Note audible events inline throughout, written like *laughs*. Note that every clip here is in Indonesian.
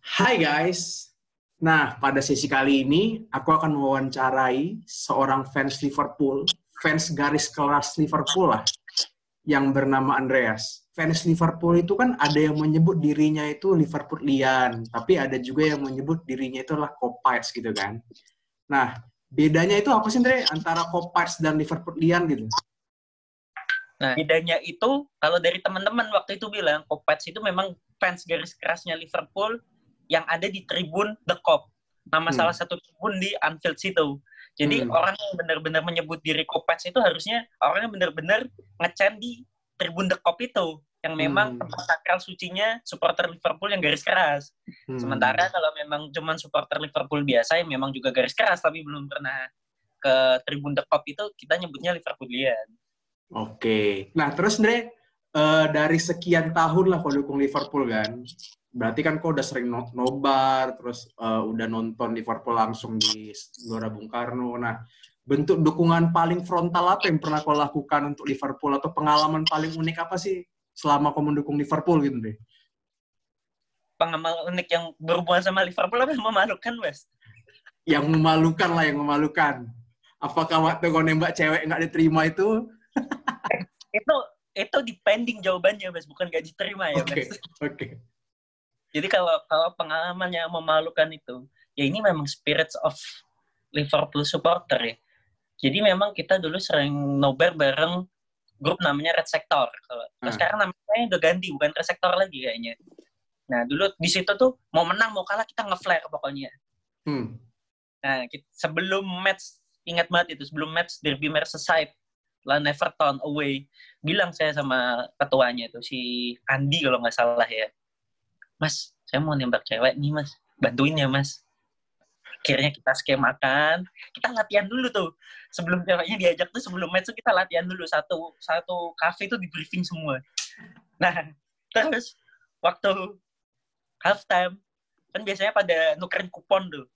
Hai guys. Nah, pada sesi kali ini aku akan mewawancarai seorang fans Liverpool, fans garis keras Liverpool lah, yang bernama Andreas. Fans Liverpool itu kan ada yang menyebut dirinya itu Liverpoolian, tapi ada juga yang menyebut dirinya itu adalah Copites gitu kan. Nah, bedanya itu apa sih Andre antara Copites dan Liverpoolian gitu? Nah, bedanya itu kalau dari teman-teman waktu itu bilang Copites itu memang fans garis kerasnya Liverpool yang ada di tribun The Cop. Nama hmm. salah satu tribun di Anfield situ. Jadi hmm. orang yang benar-benar menyebut diri Kopets itu harusnya orang yang benar-benar ngecen di tribun The Cop itu yang memang hmm. tempat sakral sucinya supporter Liverpool yang garis keras. Hmm. Sementara kalau memang cuman supporter Liverpool biasa yang memang juga garis keras tapi belum pernah ke tribun The Cop itu kita nyebutnya Liverpoolian. Oke. Nah, terus Andre, uh, dari sekian tahun lah kalau dukung Liverpool kan, berarti kan kau udah sering nobar, terus uh, udah nonton Liverpool langsung di Gelora Bung Karno. Nah, bentuk dukungan paling frontal apa yang pernah kau lakukan untuk Liverpool atau pengalaman paling unik apa sih selama kau mendukung Liverpool gitu deh? Pengalaman unik yang berhubungan sama Liverpool apa yang memalukan, Wes? Yang memalukan lah, yang memalukan. Apakah waktu kau nembak cewek nggak diterima itu? *laughs* itu itu depending jawabannya, Wes. Bukan gak diterima ya, Oke, okay, oke. Okay. Jadi kalau kalau pengalaman yang memalukan itu, ya ini memang spirits of Liverpool supporter ya. Jadi memang kita dulu sering nobar bareng grup namanya Red Sector. Kalau hmm. sekarang namanya udah ganti, bukan Red Sector lagi kayaknya. Nah dulu di situ tuh mau menang mau kalah kita nge-flare pokoknya. Hmm. Nah kita, sebelum match ingat banget itu sebelum match Derby Merseyside lawan Everton away bilang saya sama ketuanya itu si Andi kalau nggak salah ya mas saya mau nembak cewek nih mas. Bantuin ya mas. Akhirnya kita skemakan kita latihan dulu tuh. Sebelum ceweknya diajak tuh sebelum match tuh kita latihan dulu. Satu satu cafe tuh di briefing semua. Nah terus waktu half time kan biasanya pada nukerin kupon tuh.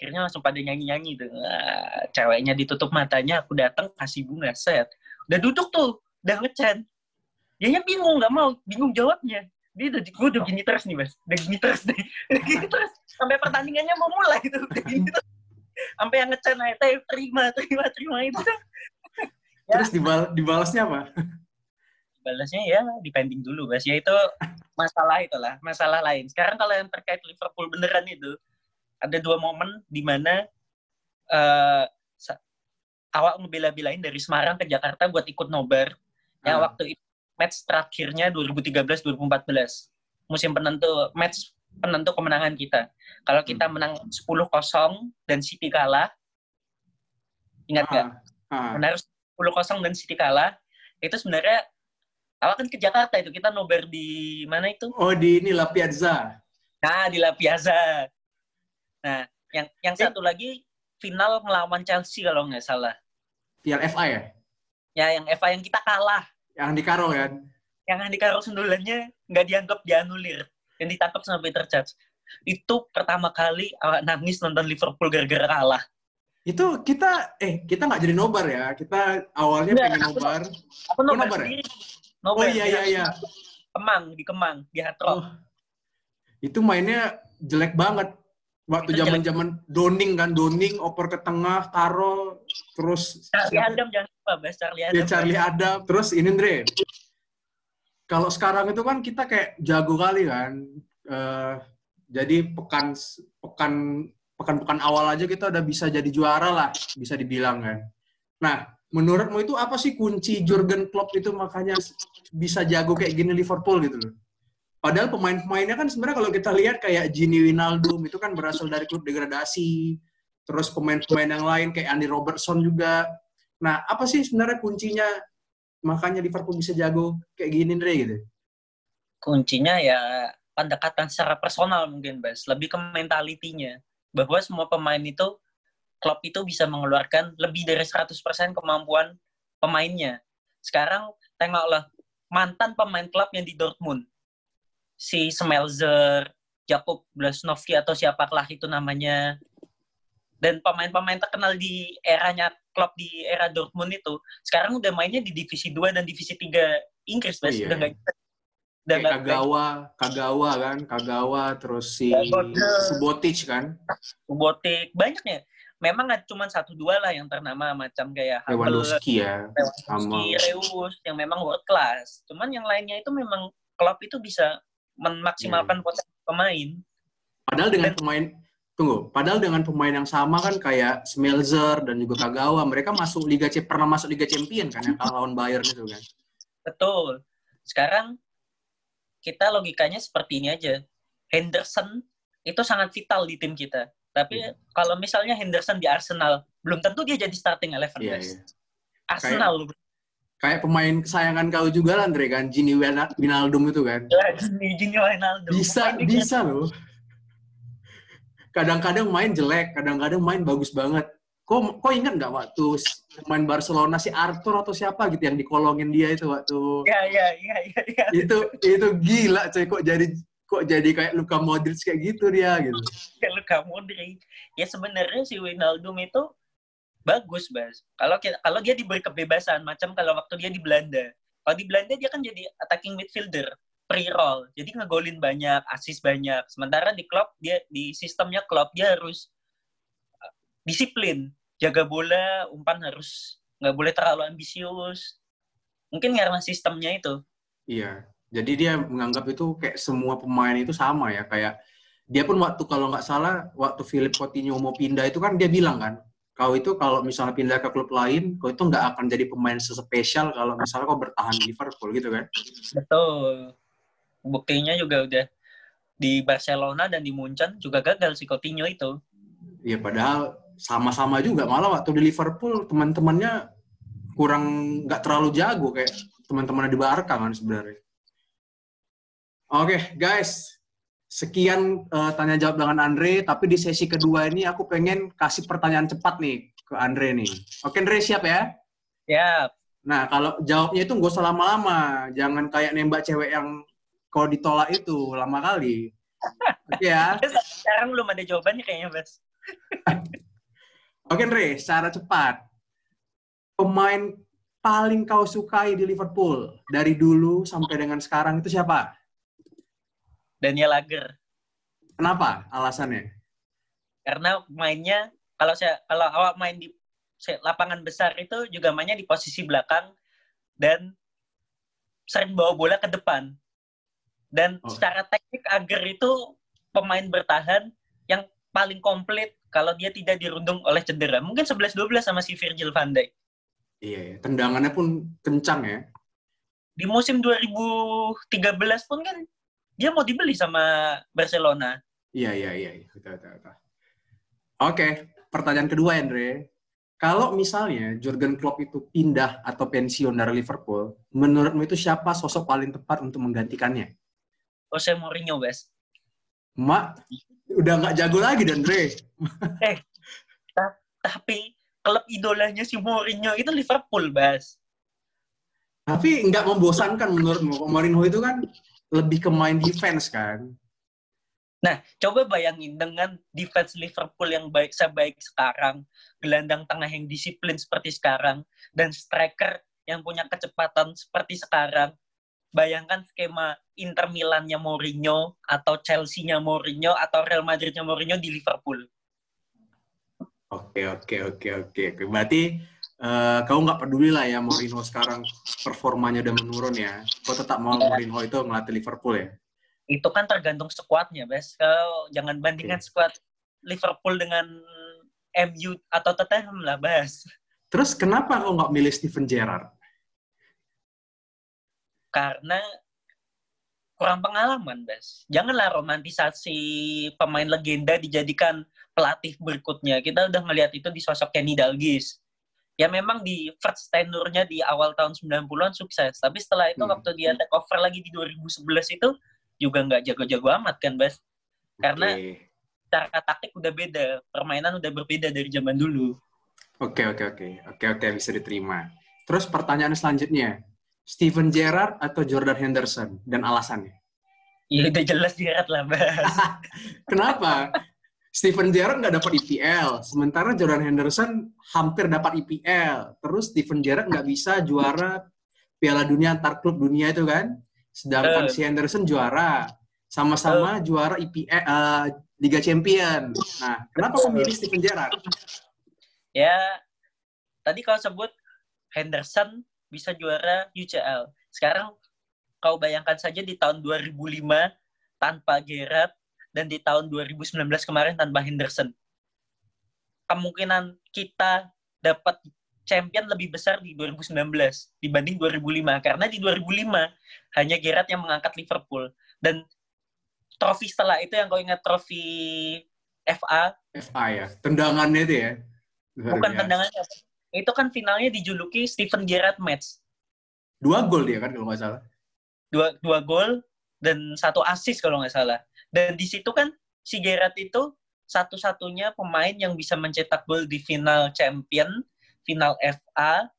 Akhirnya langsung pada nyanyi-nyanyi tuh. Nah, ceweknya ditutup matanya aku datang kasih bunga set. Udah duduk tuh udah ngechat. Dia bingung nggak mau bingung jawabnya dia udah gue udah gini terus nih mas. Udah gini terus nih. *laughs* Udah gini terus. Sampai pertandingannya mau mulai itu udah gini terus. Sampai yang ngechat naik terima terima terima itu. Ya. *laughs* terus dibal dibalasnya apa? Balasnya ya dipending dulu mas. Ya itu masalah itulah masalah lain. Sekarang kalau yang terkait Liverpool beneran itu ada dua momen di mana uh, awak ngebela-belain dari Semarang ke Jakarta buat ikut nobar. Yang hmm. waktu itu match terakhirnya 2013-2014. Musim penentu match penentu kemenangan kita. Kalau kita hmm. menang 10-0 dan City kalah, ingat nggak? Uh, uh. Benar 10-0 dan City kalah, itu sebenarnya awal kan ke Jakarta itu kita nobar di mana itu? Oh di ini La Piazza. Nah di La Piazza. Nah yang yang eh. satu lagi final melawan Chelsea kalau nggak salah. Piala FA ya? Ya yang FA yang kita kalah. Yang di Karo kan? Yang di Karo sundulannya nggak dianggap dianulir. Yang ditangkap sama Peter Judge. Itu pertama kali awak nangis nonton Liverpool gara-gara kalah. Itu kita, eh kita nggak jadi nobar ya. Kita awalnya Nggak, pengen nobar. Aku nobar, nobar ya? Nobar, oh iya, iya, iya. Kemang, di Kemang, di Hard Oh. Itu mainnya jelek banget waktu zaman zaman doning kan doning oper ke tengah karo terus Charlie Adam jangan lupa Bas Charlie Adam. Ya Charlie Adam. Terus ini Andre. Kalau sekarang itu kan kita kayak jago kali kan. Uh, jadi pekan pekan pekan pekan awal aja kita udah bisa jadi juara lah bisa dibilang kan. Nah menurutmu itu apa sih kunci Jurgen Klopp itu makanya bisa jago kayak gini Liverpool gitu loh Padahal pemain-pemainnya kan sebenarnya kalau kita lihat kayak Gini Winaldum itu kan berasal dari klub degradasi. Terus pemain-pemain yang lain kayak Andy Robertson juga. Nah, apa sih sebenarnya kuncinya makanya Liverpool bisa jago kayak gini, Andre, gitu? Kuncinya ya pendekatan secara personal mungkin, Bas. Lebih ke mentalitinya. Bahwa semua pemain itu, klub itu bisa mengeluarkan lebih dari 100% kemampuan pemainnya. Sekarang, tengoklah, mantan pemain klub yang di Dortmund si Smelzer, Jakub Blasnovski atau siapakah itu namanya. Dan pemain-pemain terkenal di eranya klub di era Dortmund itu sekarang udah mainnya di divisi 2 dan divisi 3 Inggris, oh, iya. udah nggak Dan Kayak Kagawa, Kagawa kan, Kagawa, terus si Subotic. Kan, Subotic, banyak ya. Memang nggak cuma satu dua lah yang ternama macam kayak Lewandowski ya, Lewandowski, Reus yang memang world class. Cuman yang lainnya itu memang klub itu bisa memaksimalkan potensi pemain. Padahal dengan pemain tunggu, padahal dengan pemain yang sama kan kayak Smelzer dan juga Kagawa, mereka masuk Liga C pernah masuk Liga Champion kan yang kalah lawan Bayern itu kan. Betul. Sekarang kita logikanya seperti ini aja. Henderson itu sangat vital di tim kita. Tapi Iya. kalau misalnya Henderson di Arsenal, belum tentu dia jadi starting eleven. Iya, guys. iya. Arsenal loh. Kayak pemain kesayangan kau juga lah, Andre kan, Gini Wijnaldum itu kan. Gini, Gini Wijnaldum. Bisa, Pemain bisa loh. Kadang-kadang main jelek, kadang-kadang main bagus banget. Kok, kok ingat nggak waktu main Barcelona si Arthur atau siapa gitu yang dikolongin dia itu waktu Iya, iya, iya, iya. Ya. itu itu gila coy kok jadi kok jadi kayak Luka Modric kayak gitu dia gitu. Kalau kamu dari ya sebenarnya si Wijnaldum itu bagus, Bas. Kalau kalau dia diberi kebebasan macam kalau waktu dia di Belanda. Kalau di Belanda dia kan jadi attacking midfielder, pre-roll. Jadi ngegolin banyak, assist banyak. Sementara di klub dia di sistemnya klub dia harus uh, disiplin, jaga bola, umpan harus nggak boleh terlalu ambisius. Mungkin karena sistemnya itu. Iya. Jadi dia menganggap itu kayak semua pemain itu sama ya kayak dia pun waktu kalau nggak salah waktu Philip Coutinho mau pindah itu kan dia bilang kan kau itu kalau misalnya pindah ke klub lain kau itu nggak akan jadi pemain sespesial kalau misalnya kau bertahan di Liverpool gitu kan. Betul. Buktinya juga udah di Barcelona dan di Munchen juga gagal si Coutinho itu. Iya padahal sama-sama juga malah waktu di Liverpool teman-temannya kurang nggak terlalu jago kayak teman-temannya di Barca kan sebenarnya. Oke guys, sekian eh, tanya jawab dengan Andre. Tapi di sesi kedua ini aku pengen kasih pertanyaan cepat nih ke Andre nih. Oke Andre siap ya? Ya, Nah kalau jawabnya itu nggak usah lama-lama, jangan kayak nembak cewek yang kalau ditolak itu lama kali. Oke ya? *laughs* sekarang belum ada jawabannya kayaknya, Bas. *laughs* Oke, Andre, secara cepat. Pemain paling kau sukai di Liverpool dari dulu sampai dengan sekarang itu siapa? Daniel Lager. Kenapa? Alasannya? Karena mainnya kalau saya kalau awak main di lapangan besar itu juga mainnya di posisi belakang dan sering bawa bola ke depan. Dan Oh. secara teknik Ager itu pemain bertahan yang paling komplit kalau dia tidak dirundung oleh cedera. Mungkin 11-12 sama si Virgil van Dijk. Iya, ya. tendangannya pun kencang ya. Di musim 2013 pun kan dia mau dibeli sama Barcelona. Iya, iya, iya. iya. Betul, betul, betul. Oke, pertanyaan kedua, Andre. Kalau misalnya Jurgen Klopp itu pindah atau pensiun dari Liverpool, menurutmu itu siapa sosok paling tepat untuk menggantikannya? Jose Mourinho, Bes. Mak, udah nggak jago lagi, Andre. *laughs* Tapi klub idolanya si Mourinho itu Liverpool, Bas. Tapi nggak membosankan menurutmu. Mourinho itu kan lebih ke main defense kan? Nah, coba bayangin dengan defense Liverpool yang baik sebaik sekarang, gelandang tengah yang disiplin seperti sekarang, dan striker yang punya kecepatan seperti sekarang. Bayangkan skema Inter Milan-nya Mourinho, atau Chelsea-nya Mourinho, atau Real Madrid-nya Mourinho di Liverpool. Oke, oke, oke, oke. oke. Berarti eh, kau nggak peduli lah ya Mourinho sekarang performanya udah menurun ya. Kau tetap mau Mourinho itu ngelatih Liverpool ya? Itu kan tergantung skuadnya, Bes. Kalau jangan bandingkan skuad Liverpool dengan MU atau Tottenham lah, Bas. Terus kenapa kau nggak milih Steven Gerrard? karena kurang pengalaman, Bas. Janganlah romantisasi pemain legenda dijadikan pelatih berikutnya. Kita udah ngelihat itu di sosok Kenny Dalglish. Ya memang di first tenure-nya di awal tahun 90-an sukses. Tapi setelah itu Hmm. waktu dia take over lagi di 2011 itu juga nggak jago-jago amat kan, Bas. Karena Oke. cara taktik udah beda. Permainan udah berbeda dari zaman dulu. Oke, oke, oke. Oke, oke, bisa diterima. Terus pertanyaan selanjutnya. Steven Gerrard atau Jordan Henderson? Dan alasannya? Ya udah jelas Gerrard lah, Bas. *laughs* Kenapa? Steven Gerrard nggak dapat IPL, sementara Jordan Henderson hampir dapat IPL. Terus Steven Gerrard nggak bisa juara Piala Dunia antar klub dunia itu kan? sedangkan Eh. si Henderson juara, sama-sama juara IPL eh, Liga Champion. Nah, kenapa kau milih Steven Gerrard? Ya, tadi kau sebut Henderson bisa juara UCL. Sekarang kau bayangkan saja di tahun 2005 tanpa Gerrard dan di tahun 2019 kemarin tanpa Henderson. Kemungkinan kita dapat champion lebih besar di 2019 dibanding 2005 karena di 2005 hanya Gerrard yang mengangkat Liverpool dan trofi setelah itu yang kau ingat trofi FA FA ya, tendangannya itu ya. Luar bukan biasa. tendangannya itu kan finalnya dijuluki Steven Gerrard match Dua gol dia kan kalau nggak salah. dua dua gol dan satu assist kalau nggak salah dan di situ kan si Gerrard itu satu-satunya pemain yang bisa mencetak gol di final champion final FA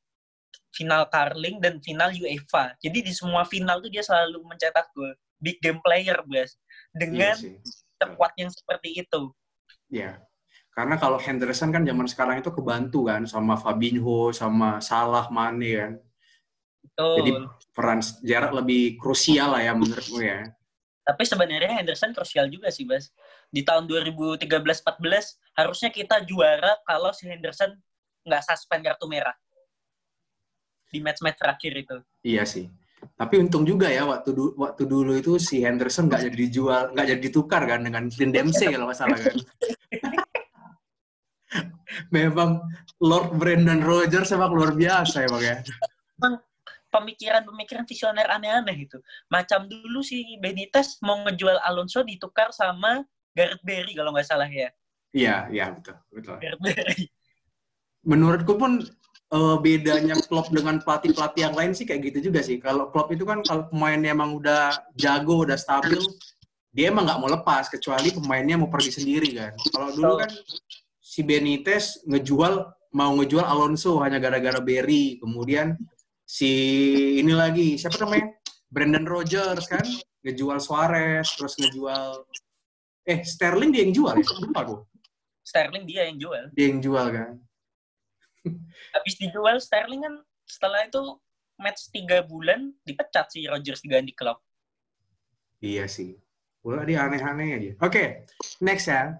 final Carling dan final UEFA jadi di semua final tuh dia selalu mencetak gol big game player guys dengan Iya sekuat yang seperti itu Iya. Karena kalau Henderson kan zaman sekarang itu kebantu kan sama Fabinho, sama Salah, Mane kan. Betul. Jadi peran jarak lebih krusial lah ya menurutmu ya. Tapi sebenarnya Henderson krusial juga sih, Bas. Di tahun 2013-14 harusnya kita juara kalau si Henderson nggak suspend kartu merah. Di match-match terakhir itu. Iya sih. Tapi untung juga ya waktu du- waktu dulu itu si Henderson nggak jadi dijual, nggak jadi ditukar kan dengan Clint Dempsey kalau nggak salah kan. *laughs* Memang Lord Brendan Rodgers emang luar biasa emang ya. Pemikiran-pemikiran visioner aneh-aneh itu. Macam dulu si Benitez mau ngejual Alonso ditukar sama Gareth Barry kalau nggak salah ya. Iya, iya betul, betul. Gareth Barry. Menurutku pun eh, bedanya Klopp dengan pelatih-pelatih yang lain sih kayak gitu juga sih. Kalau Klopp itu kan kalau pemainnya emang udah jago, udah stabil, dia emang nggak mau lepas kecuali pemainnya mau pergi sendiri kan. Kalau dulu kan si Benitez ngejual mau ngejual Alonso hanya gara-gara Berry, kemudian si ini lagi siapa namanya Brendan Rodgers kan ngejual Suarez, terus ngejual eh Sterling dia yang jual ya, lupa aku. Sterling dia yang jual. Dia yang jual kan. *laughs* Habis dijual Sterling kan setelah itu match tiga bulan dipecat si Rodgers diganti klub. Iya sih. Bola dia aneh-aneh aja. Oke, next ya.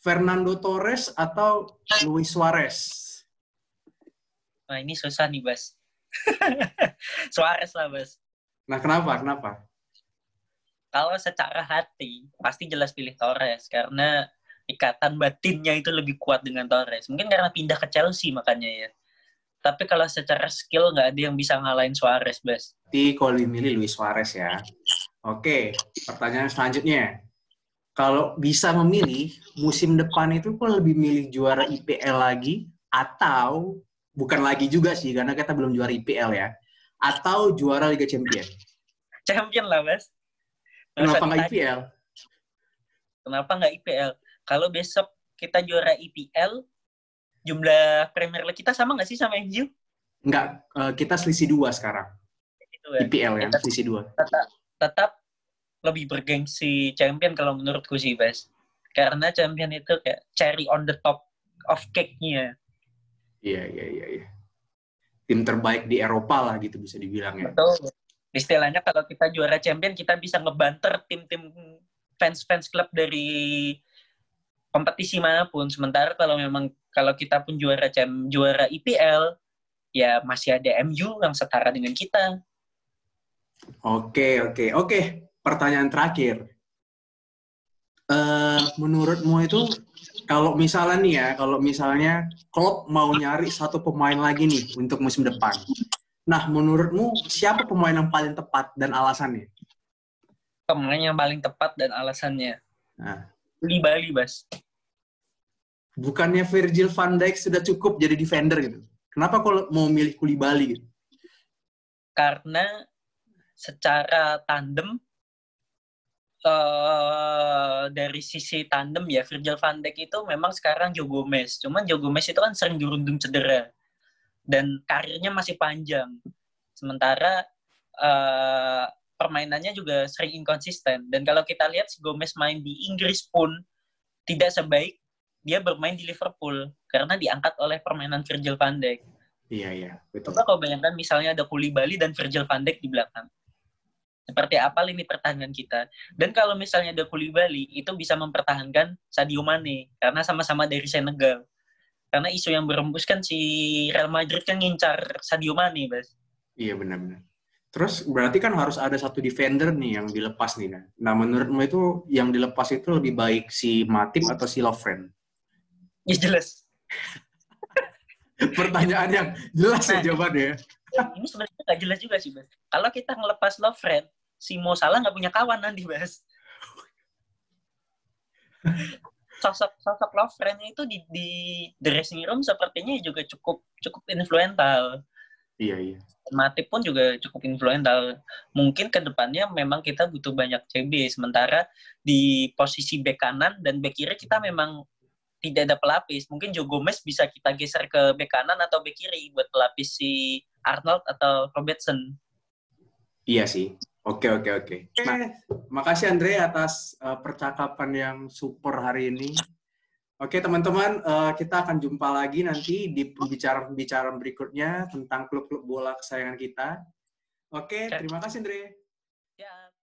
Fernando Torres atau Luis Suarez? Nah ini susah nih Bas. *laughs* Suarez lah Bas. Nah, kenapa? Kenapa? Kalau secara hati pasti jelas pilih Torres karena ikatan batinnya itu lebih kuat dengan Torres. Mungkin karena pindah ke Chelsea makanya ya. Tapi kalau secara skill nggak ada yang bisa ngalahin Suarez Bas. Berarti kalau dimilih Luis Suarez ya. Oke, pertanyaan selanjutnya. Kalau bisa memilih, musim depan itu kok lebih milih juara IPL lagi atau bukan lagi juga sih karena kita belum juara IPL ya. Atau juara Liga Champion. Champion lah. Nggak usah Kenapa nggak IPL? Kenapa nggak IPL? Kalau besok kita juara IPL, jumlah Premier League kita sama nggak sih sama MU? Enggak, eh, kita selisih dua sekarang. Gitu kan. IPL ya, Kita selisih dua. tetap, tetap lebih bergengsi champion kalau menurutku sih, Bas. Karena champion itu kayak cherry on the top of cake-nya. Iya, iya, iya, iya. Tim terbaik di Eropa lah gitu bisa dibilang ya. Betul. Istilahnya kalau kita juara champion, kita bisa ngebanter tim-tim fans-fans klub dari kompetisi mana pun. Sementara kalau memang kalau kita pun juara jam juara IPL, ya masih ada MU yang setara dengan kita. Oke, oke, oke. Pertanyaan terakhir. Eh, menurutmu itu kalau misalnya nih ya, kalau misalnya Klopp mau nyari satu pemain lagi nih untuk musim depan. Nah, menurutmu siapa pemain yang paling tepat dan alasannya? Pemain yang paling tepat dan alasannya. Nah, Di Bali, Bas. bukannya Virgil van Dijk sudah cukup jadi defender gitu? Kenapa kalau mau milih Koulibaly gitu? Karena secara tandem eh dari sisi tandem ya Virgil van Dijk itu memang sekarang Joe Gomez. Cuman Joe Gomez itu kan sering dirundung cedera dan karirnya masih panjang. Sementara eh, permainannya juga sering inkonsisten. Dan kalau kita lihat si Gomez main di Inggris pun tidak sebaik dia bermain di Liverpool karena diangkat oleh permainan Virgil van Dijk. Iya, iya, betul. Coba kau bayangkan misalnya ada Koulibaly dan Virgil van Dijk di belakang. Seperti apa lini pertahanan kita. Dan kalau misalnya ada Koulibaly, itu bisa mempertahankan Sadio Mane karena sama-sama dari Senegal. Karena isu yang berembus kan si Real Madrid kan ngincar Sadio Mane, Bas. Iya benar-benar. Terus berarti kan harus ada satu defender nih yang dilepas nih kan. Nah menurutmu itu yang dilepas itu lebih baik si Matip atau si Lovren? Ya jelas. *laughs* Pertanyaan yang jelas ya nah, ya jawabannya. Ini sebenarnya nggak jelas juga sih, Bas. Kalau kita ngelepas Lovren, si Mo Salah nggak punya kawan nanti, Bas. *laughs* sosok sosok Lovren itu di, di dressing room sepertinya juga cukup cukup influental. Iya, iya. Matip pun juga cukup influental. Mungkin ke depannya memang kita butuh banyak CB, sementara di posisi bek kanan dan bek kiri kita memang tidak ada pelapis. Mungkin Joe Gomez bisa kita geser ke bek kanan atau bek kiri buat pelapis si Arnold atau Robertson. Iya sih. Oke, oke, oke. Nah, makasih Andre atas uh, percakapan yang super hari ini. Oke teman-teman, uh, kita akan jumpa lagi nanti di pembicaraan-pembicaraan berikutnya tentang klub-klub bola kesayangan kita. Oke, terima kasih Andre.